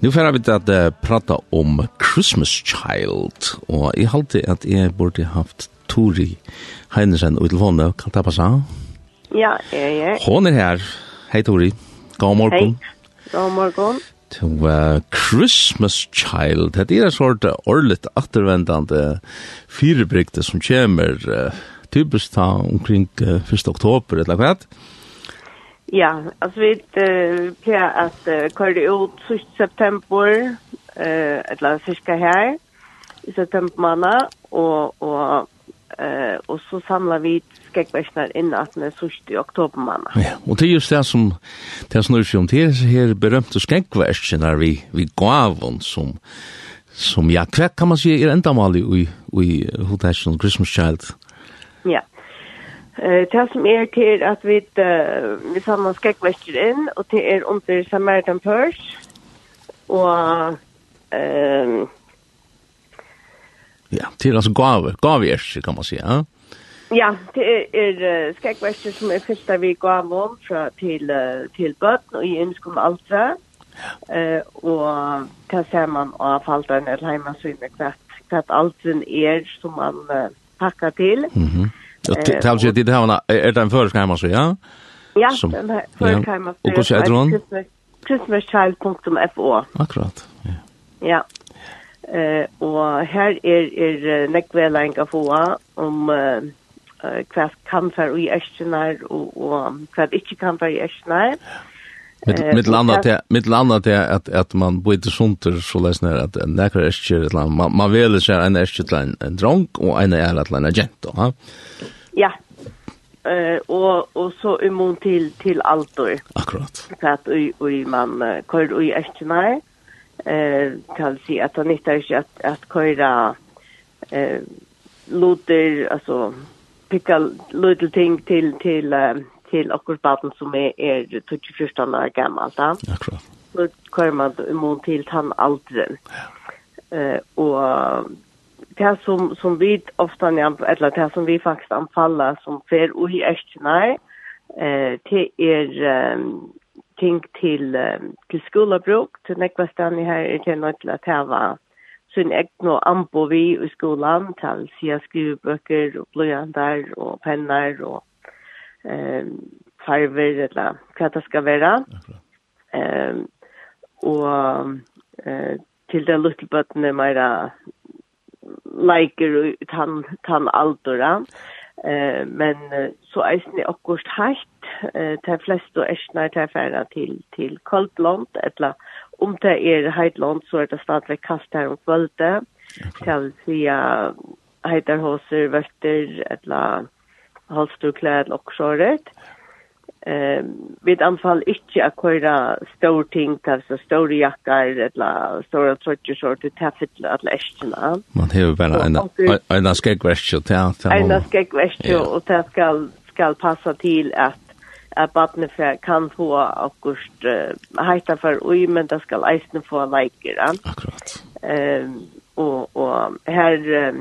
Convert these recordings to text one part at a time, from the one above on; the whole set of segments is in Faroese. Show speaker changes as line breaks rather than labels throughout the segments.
Nu får vi att uh, prata om Christmas Child och jag halte att jag borde haft Tori Heinesen ut telefonen. Kan det passa?
Ja, ja, ja.
Hon är här. Hej Tori. God morgon.
Hej. God morgon.
To uh, Christmas Child. Det är en sort uh, årligt återvändande fyrebrikter som kommer uh, typiskt omkring uh, 1. oktober eller vad?
Ja. Ja, altså vi uh, pleier at uh, kører ut 7. september, uh, eller cirka her, i september måned, og, og, uh, og så samler vi skekkversner inn at den er 7. oktober måned.
Ja, og det er just det som det er snurr seg om, det er her berømte skekkversner vi, vi gavon som som ja, hva kan man si er endamal i, i, i Hotel Christmas Child?
Ja, yeah. Eh det som er til at vi uh, vi samman skäckväskor inn og det er under Samaritan Purse Og ehm
Ja, til altså alltså gave, gave kan man si, Ja,
Ja, det er, er uh, skäckväskor som är fyllda vi gav om fra til, uh, til börn og i ønske om önskom allt Uh, og hva ser man av falten eller hjemme så inne kvart kvart allt är som man uh, pakker til.
Mhm. Mm Ja, tal sig det här är det en förska hemma så ja.
Ja, den här förska hemma.
Och hur heter hon?
christmaschild.fo.
Akkurat. Ja.
Ja. Eh och här är är näckvälang att få om eh kvass kan för i ästnar och och kvass inte kan för i ästnar.
Ja Mitt landa till mitt landa till att att man byter sunter så läs när att en näkra är land man man det sig en är land en dronk och en är att land gent va.
Ja. Eh och och så immun till till allt då.
Akkurat.
För att oj oj man kör oj är eh kan se att han inte är att att köra eh låter alltså picka little ting till till um, til akkurat baden som er, er 24 år gammal. Da.
Akkurat.
Så kører man imot til tann alderen. Ja. Uh, og det som, som vi ofte, eller det som vi faktisk anfaller som fer ui ektene, eh, det er um, ting til, um, til skolebruk, til nekva stedene her er det nødt til at heva sin egnu ambo vi i skolan, til sida skrivebøker og bløyander og penner og eh farver eller hva det skal være. Ehm og eh til det lille bøtten mer liker tan tan han. Eh men så eisen det akkurat helt eh de flest og æsna er ferda til til kaldt land eller om det er heit land så er det stadig kast her om kvölde. Skal vi si heitar hoser, vøtter, eller halsturklæden og såret. Ehm vid anfall ikkje att køyra stor ting, så store jakkar eller store trøtje short til taffet at læskna.
Man hevur bara ein ein skegvest til til.
Ein skegvest og ta skal skal passa til at at barnet fer kan få august heita for ui men det skal eisne få leikar.
Akkurat.
Ehm og og her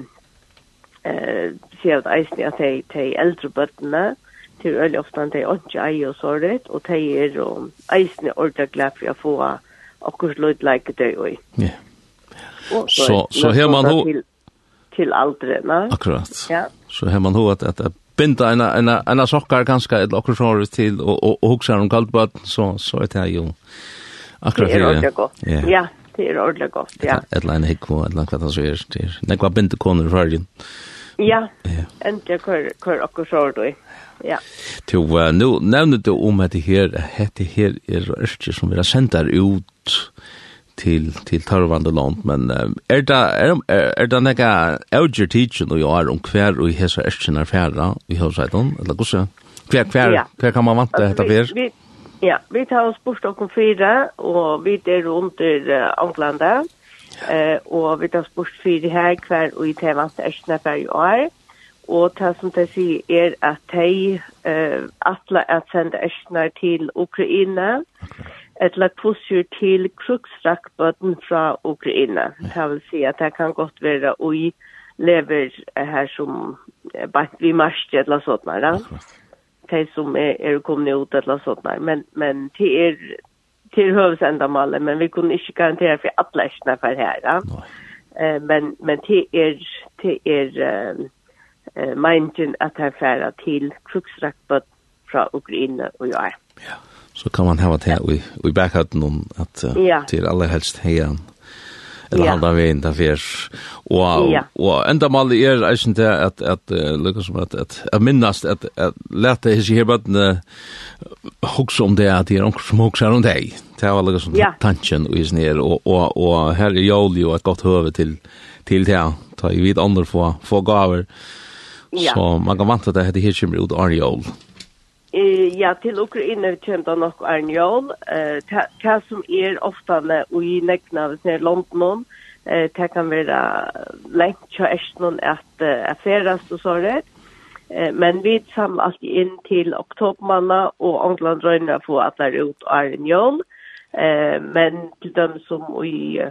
eh ser att eisli att de de äldre bötterna till öle ofta de inte ei och så rätt och de är och eisne orta glad för att få och kus lut like det oj.
Ja. Så så här man
då till äldre, va?
Akkurat.
Ja.
Så här man då att att binda en en en sockar ganska ett och så till och och och huxar om kallt så så är det ju. Akkurat.
Ja. Ja det er ordentlig godt, ja.
Et eller annet hikko, et eller annet hva det er. Det er nekva binde koner i fargen.
Ja. Ja, endelig kör kör och så då. Ja.
Till uh, nu nämnde du om att det här det her er ørste som vi har sänt där ut till till Tarvande land, men uh, det, är är, är det några elder teacher då jeg er om hver og hese ørsten vi har sagt Høvsveidon, eller hvordan? Hver, kvar kvar hver kan man vänta dette før?
Ja, vi tar oss bort och fire, och vi är runt i uh, Anglandet, Eh och vi tar sport för här kvar och i temat ärsna för i år. Och det som det säger är att de eh alla att sända snart till Ukraina. Ett lag pushur till kruxrackbötten från Ukraina. Det vill säga att det kan gott vara och i lever här som bara vi marsjer eller sådana. De som är, är kommande ut eller sådana. Men, men det är till hövsändamålet men vi kunde inte garantera för alla läsna för här. Ja? Eh men men till er till er eh mindgen att här färra till kruxraktbot från Ukraina och jag.
Ja. Så kan man ha det vi i backhanden om att uh, ja. till alla helst hejan eller handla vi inte för och och ända mal är är inte att att Lucas som att att minnast att att lätta his här bara hooks om det att det är också som hooksar runt dig. Det var Lucas som tanken och is ner och och och här är jag ju ett gott huvud till till det ta ju vid andra få få gaver. Så man kan vanta det heter kommer ut Ariol
Ja ja, till Ukraina vi kjemta nok er en eh Det som er oftale og i London eh nere London, det kan være lengt kja erstnån så så där eh Men vi sam alltid in till oktobermanna och England rönna få att där ut Arnjol eh. Men till dem som i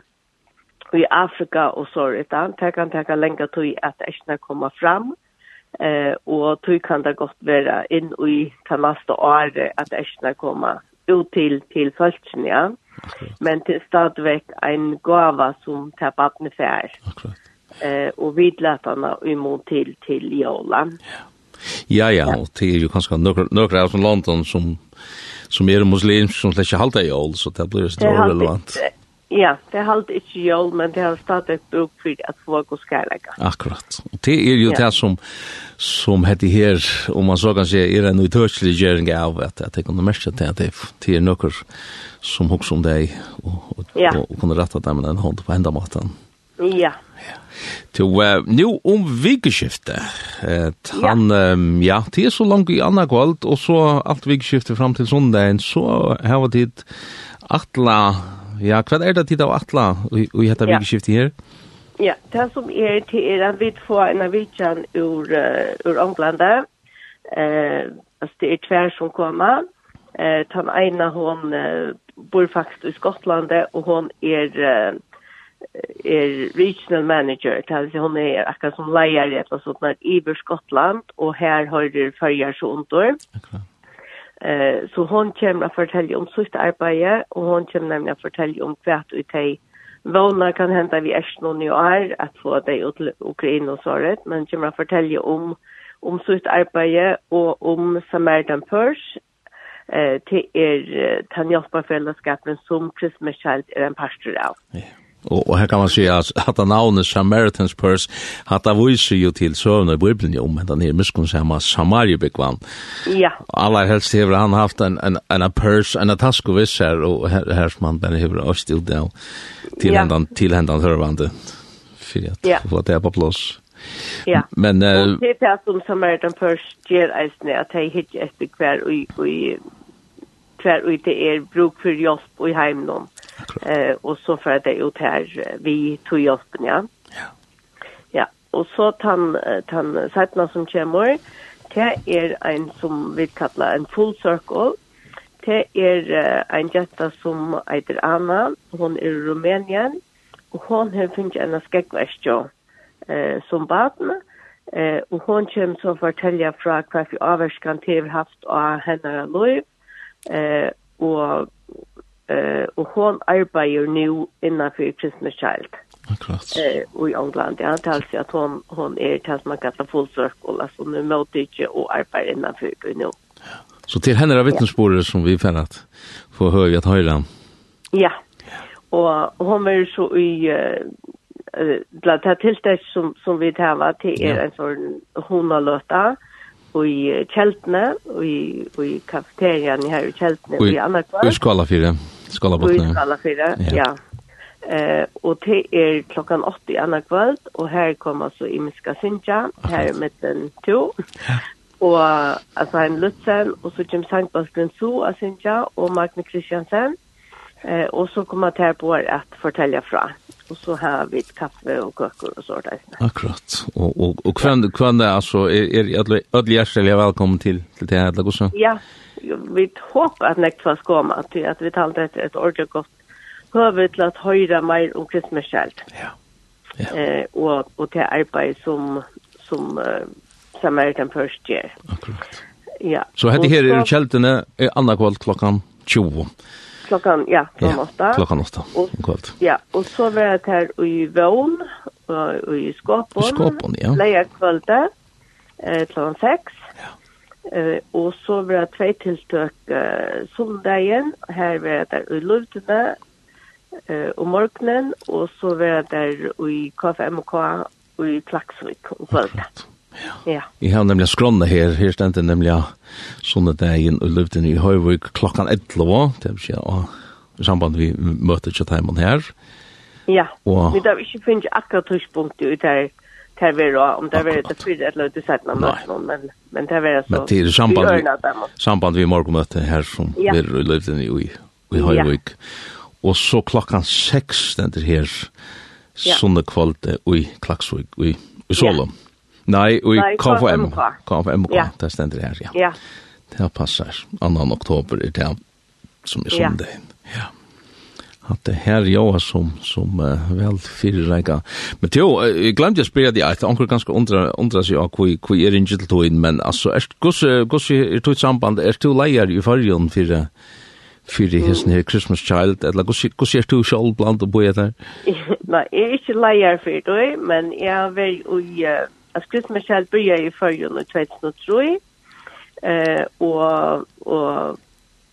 i Afrika och så etan, det kan ta längre till att erstnå komma fram. Eh, og tøy kan det godt være inn i ta neste år at æsjene koma ut til, til folkene, ja. Men til stadigvæk ein gava som ta badne fær. Akkurat. Eh, og vidlatene imot til, til Jola.
Ja, ja, ja. og det er jo kanskje noen av London som, som er muslims som slett ikke halte i så det blir så relevant.
Det, Ja, det har alltid ikke jól, men det har stadig bruk for at folk og skærleika.
Akkurat. Og det er jo ja. det som, som heter her, om man så kan se, er en utørselig gjøring av at, at jeg kunne merke til at det er noen som hokser om deg og, og, ja. og, og kunne rette dem med en hånd på enda måten.
Ja. ja.
Til, uh, nu om vikeskiftet. Uh, han, ja. Um, ja, det er så langt i andre kvalt, og så alt vikeskiftet fram til sondagen, så har vi tid atla Ja, hva er det tid av atla og i dette vikskiftet her?
Ja, det som er til er at vi får en avvidjan ur, uh, ur Ånglandet. Eh, altså det er tver som kommer. Eh, den ene hun uh, bor faktisk i Skottlandet og hon er uh, er regional manager, alltså hon er akkurat som lejare eller sånt i Skottland og her har du følger så under. Akkurat. Eh så hon kommer att fortälja om sitt arbete och hon kommer nämligen att fortälja om kvart ut i Vånar kan hända vi är någon i år att få dig ut till Ukraina och såret, men kommer att fortälja om om sitt arbete och om Samaritan Purs. eh till er tanjaspafällskapen som Christmas Child är en pastor av.
Yeah. Og, og her kan man si at, at navnet Samaritans Purse, at det viser jo til søvn i Bibelen om den her miskunn som er Samariebekvann.
Ja.
Aller helst hever han haft en, en, en purse, en task og viss her, og her, her som han bare hever også til det, tilhendan, ja. tilhendan hørvande, for at ja. få det på plass.
Ja,
men, uh,
og det er som Samaritan Purse gjør eisne, at jeg hittir etter hver og hver og det er bruk for hjelp og heimnån. Eh, og så för det ut her vi tog hjelpen, ja. Ja. Ja, og så tann, tann seitna som kommer, det er en som vi kallar en full circle, det er uh, en jätta som heter Anna, hon er i Rumänien. og hon har funnit en skeggverstjå eh, som barn. eh, og hon kommer så fortelja fra hva vi avverskan till haft av henne liv. eh, og eh och hon arbetar nu innanfor Christmas Child.
Akkurat.
Eh, och i England, ja, det er at hon, hon er til at man kallar full circle, altså nu måtte inte och arbetar innan för nu.
Så til henne er vittnesbordet som vi fann att få höra att höra.
Ja, og hon är så i, eh bland det tillstånd som, som vi tæva til er ja. en sånn honaløta, og i kjeltene, og i, og i kafeterian her i kjeltene, og i,
i Anakvar. Og i Skalafire.
Ja. Skalabotna. Skalafyra, ja. ja. Eh, och det är klockan 8 i andra kväll och här kommer så Imiska Sinja, här med den två. Ja. alltså en Lutzen, och så Jim Sankt så Su av Sinja, och Magne Christiansen. Eh, och så kommer det här på att fortälja fra. och så har vi kaffe og och så sånt.
Akkurat. Och och och kvän hvem alltså är är er, alla alle hjertelig till till til det här eller?
Ja, vi håper at nekt fast kommer til at vi talte et, et ordentlig godt høve til at høyre mer om kristmerskjeld.
Ja.
ja. Eh, og, og til arbeid som, som uh, Samaritan først gjør.
Akkurat.
Ja.
Så hette her er kjeldene er annakvall klokkan 20.
Klokkan, ja, klokkan
ja, 8. åtta, kvalt.
Ja, og så var jeg her i Vån, og, og i Skåpon.
Skåpon, ja.
Leia kvalde, eh, klokkan 6. Eh, och så var det tvei tiltøk eh, soldagen, här var det i Lundene eh, och morgenen, och så var det i KFMK och i Klaxvik och kvöldet.
Ja. ja. Jeg har nemlig skrånne her, her stendte nemlig sånne dagen og løvde i Høyvøk klokkan 11, det vil si, og i samband vi møter ikke teimen her.
Ja, og... men har ikke finnet akkurat tidspunktet ut her, tar vi då om det är det för det låter sett någon men men det är så
men det är samband samband vi morgonmöte här som ja. vi levde i i ja. Og så klokkan 6 stender her sunne kvalde i Klaksvik i i Solom. Nei, og i KFM. KFM, det stender her, ja. Ja. Det passar. 2. oktober er det som er sundag. Ja. ja att det här jag som som uh, väl fyrrika. Men jo, jag glömde att spela det att onkel ganska undra undra sig och hur hur är det till då in men alltså är gus gus är det samband är det layer i förjon för för det här Christmas child eller gus gus är det själv bland och boja
där. Nej, är inte layer för det men jag vill och as Christmas child börjar i förjon och 2003. Eh och och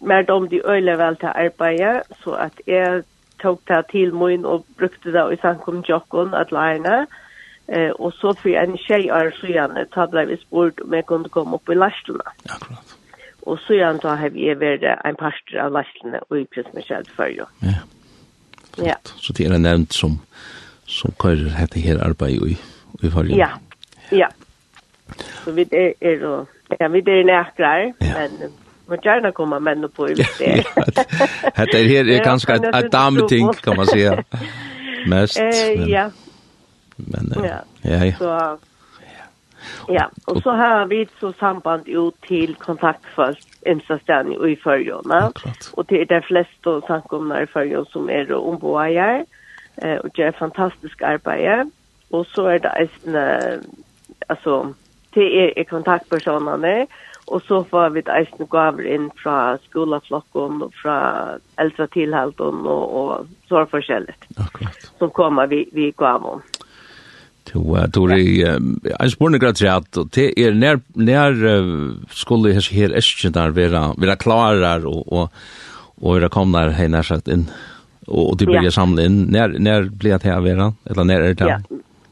mer om de øyler vel til arbeidet, så at jeg tok det til min og brukte det i samkom jokken at lærerne. Eh, og så for en tjej er så gjerne, da ble vi spurt om jeg kunne komme opp i
lastene. Akkurat.
Og så gjerne da har vi vært en parster av lastene og i Kristmeskjell før jo.
Ja. Flott. ja. Så det er nevnt som, som kører dette her arbeidet i, i forrige.
Ja, ja. ja. Så vi er, er, ja, vi er nærkere, ja. men må gärna komma män på ut det.
Det är här är ganska ett dameting kan man säga. Mest.
Eh ja.
Men ja. Ja.
Så Ja, och så har vi så samband ut till kontaktfolk instansstjärn i förjorna. Och det är de flesta samkomna i förjorna som är omboajar eh, och gör fantastisk arbete. Och så är det en, alltså, det är kontaktpersonerna Og så får vi eisne gaver inn fra skolaflokken og fra eldre tilhalden og, og så er forskjellig.
Akkurat.
Som kommer vi, vi gaver.
Jo, jeg tror jeg, jeg spør noe greit at det er nær, nær skulle jeg her eskjønner være, være klarer og, og, og være kommet her nær sagt inn, og, og de blir ja. samlet inn. Nær, nær blir det her være, eller nær er det?
Ja,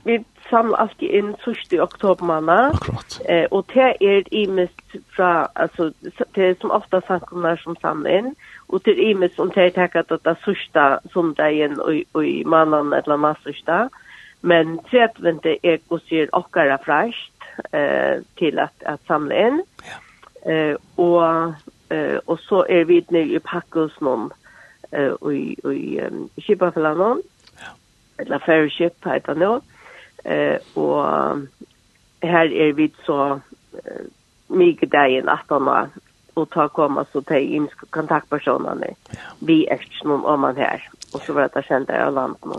vi samla allt inn 1. oktober oktober
Akkurat.
Eh og det er imest fra, altså, det er som ofta samkommer som samlar inn, og det er imest mest som det takket at det sista som det är och i mannen eller nästa men trettvent er og sier okkara fräscht eh til at, at samla inn.
Ja.
Eh og, eh og så er vi nu i pakkos noen eh og i och i Skipaflanon. Ja. Eller Ferryship heter det nå. Eh Eh, og her er vi så eh, mye dagen i natten och og ta komma så till in kontaktpersonerna. Vi är någon om man här och så vart det kända jag land nu.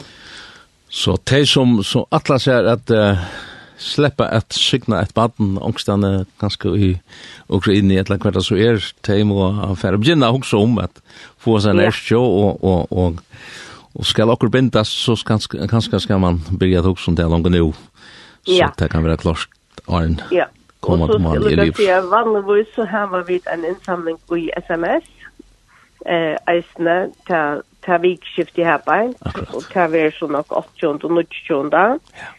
Så te som så alla säger att uh, släppa att signa ett vatten ångstan ganska i och så in i alla kvarta så är te må affär begynna också om att få sig en show och och och Og skal okkur bindas, så kanskje skal man byrja at hugsa om det langt nu. Så ja. det kan være klart Arn
ja. kommer til man i liv. Og så skulle jeg vanligvis så har vi en innsamling i SMS, eh, eisne, ta, ta vikskift i herbein, og ta vi er så nok 80 og 90
Ja.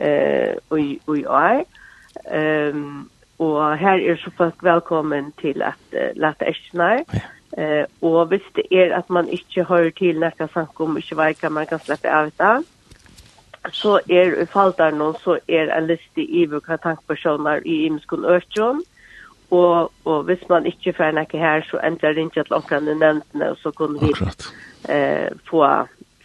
eh, og i år. Um, og her er så folk velkommen til at uh, lete eisne, ja Eh, og hvis det er at man ikke hører til nekka sankum, ikke veika, man kan slippe av det, så er i fall der noen, så er en liste i hva tankpersoner i imskun økjon, og, og hvis man ikke får nekka her, så ender det ikke at locka den og så kunde vi eh, få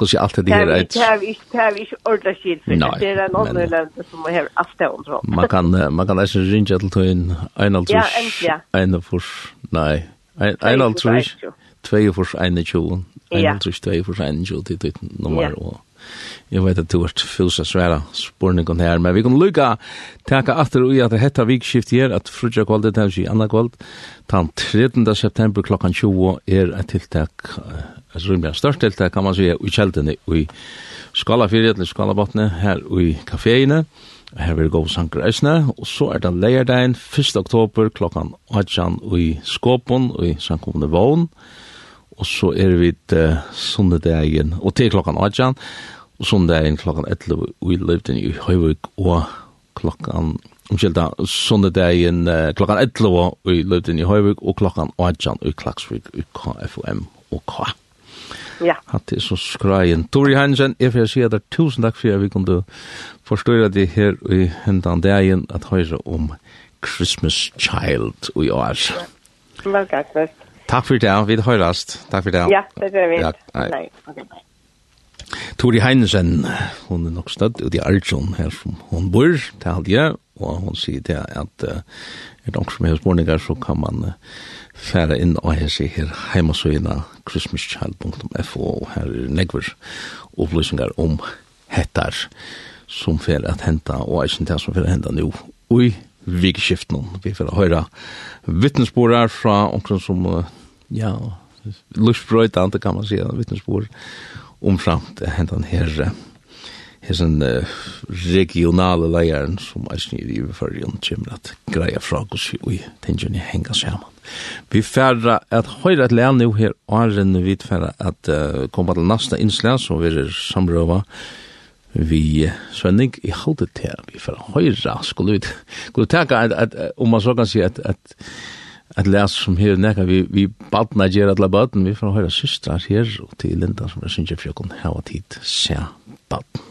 hvordan alt det
her är. Det
er är det
här är ordla skit det er en annen land som har haft under.
Man kan man kan ikke ringe til en en alt
Ja, nei,
En för nej. En alt alltså. Två för en tjuv. En alltså två för en tjuv det nummer och. Jeg vet at du har fylsa svære spørningen her, men vi kan lukka teka atter ui at det heter vikskift her, at frutja kvald, det er ikke anna kvald, den 13. september klokkan 20 er et tiltak, et rymlig størst tiltak, kan man sige, ui kjeldene, ui skalafyrir, eller skalabotne, her ui kaféine, her vil gå sanker eisne, og så er det leierdein 1. oktober klokkan 18 ui Skåpon, ui sankomne Vån, og så er vi uh, sundedagen, og til klokkan 8, og sundedagen klokkan 11, og vi levde i Høyvøk, og klokkan, omkjelda, sundedagen uh, klokkan 11, og vi levde i Høyvøk, og klokkan 8, og i Klaksvik, i KFUM og K.
Ja.
Hatt det er så skraien. Tori Hansen, jeg får si at det er tusen takk for at vi kunne forstå det her i hendan dagen, at høyre om Christmas Child i år.
Velkommen.
Takk for det, vi høyrast. Takk for det.
Ja, det er vi.
Ja, nei.
nei. Okay, nei.
Tori Heinesen, hun er nok stødd ut i Arjun her som hun bor, til halvje, og hun sier det at uh, er det noen som har spørninger, så kan man uh, fære inn og her sier her heimasøyene christmaschild.fo og her er negver opplysninger om hettar som fer at henta og eisen til som fer at henta nu og i vikskiften vi fer å høre vittnesborar fra omkring som uh, ja, lustbrøytande kan man säga, vittnesbord om framt hentan her hesen uh, regionale leieren som er snir i overførjen kommer at greia fra oss og tingene henga sammen. Vi færre at høyre et lær nu her og åren vi færre at uh, komme til neste innslag som vi er samrøva vi uh, Svenning i halde til vi færre høyre skulle vi Skulle teka at, at, om man så kan si at, at at læs som her nekka, vi, vi badna gjer alla baden, vi får høyra systrar her og til Linda som er synger for hava tid, se badn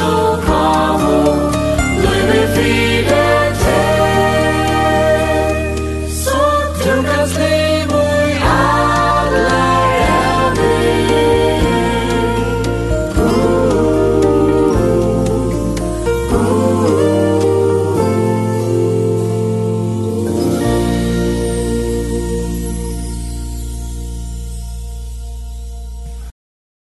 Cristo como